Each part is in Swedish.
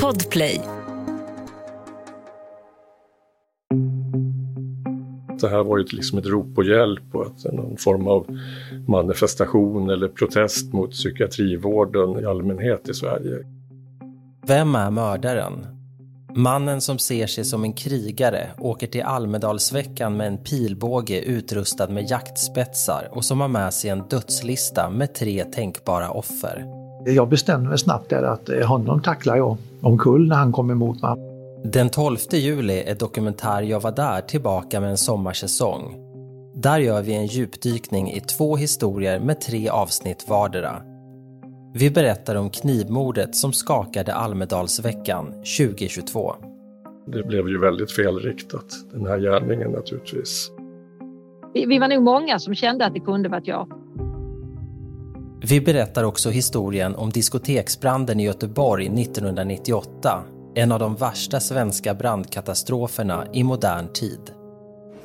Podplay. Det här var ju liksom ett rop på hjälp och att någon form av manifestation eller protest mot psykiatrivården i allmänhet i Sverige. Vem är mördaren? Mannen som ser sig som en krigare åker till Almedalsveckan med en pilbåge utrustad med jaktspetsar och som har med sig en dödslista med tre tänkbara offer. Jag bestämde mig snabbt där att eh, honom tacklar jag omkull när han kom emot mig. Den 12 juli är Dokumentär Jag var där tillbaka med en sommarsäsong. Där gör vi en djupdykning i två historier med tre avsnitt vardera. Vi berättar om knivmordet som skakade Almedalsveckan 2022. Det blev ju väldigt felriktat, den här gärningen naturligtvis. Vi, vi var nog många som kände att det kunde varit jag. Vi berättar också historien om diskoteksbranden i Göteborg 1998. En av de värsta svenska brandkatastroferna i modern tid.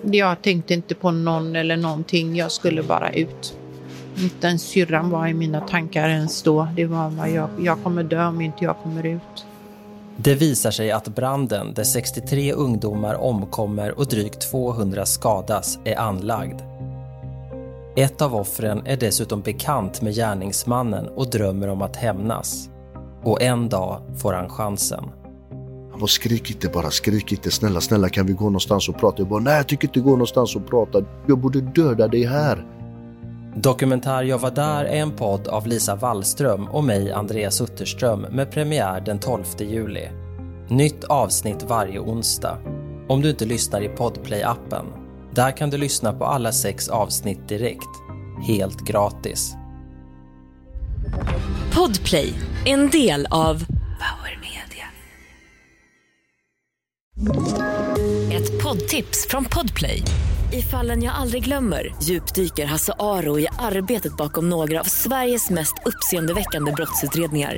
Jag tänkte inte på någon eller någonting. Jag skulle bara ut. Inte ens syrran var i mina tankar ens då. Det var vad jag, jag kommer dö om inte jag kommer ut. Det visar sig att branden, där 63 ungdomar omkommer och drygt 200 skadas, är anlagd. Ett av offren är dessutom bekant med gärningsmannen och drömmer om att hämnas. Och en dag får han chansen. Han bara skrik inte bara, skrik inte. Snälla, snälla kan vi gå någonstans och prata? Jag bara, nej jag tycker inte gå någonstans och prata. Jag borde döda dig här. Dokumentär Jag var där är en podd av Lisa Wallström och mig, Andreas Utterström, med premiär den 12 juli. Nytt avsnitt varje onsdag. Om du inte lyssnar i Podplay-appen. Där kan du lyssna på alla sex avsnitt direkt. Helt gratis. Podplay, en del av Power Media. Ett poddtips från Podplay. I fallen jag aldrig glömmer djupdyker Hasse Aro i arbetet bakom några av Sveriges mest uppseendeväckande brottsutredningar.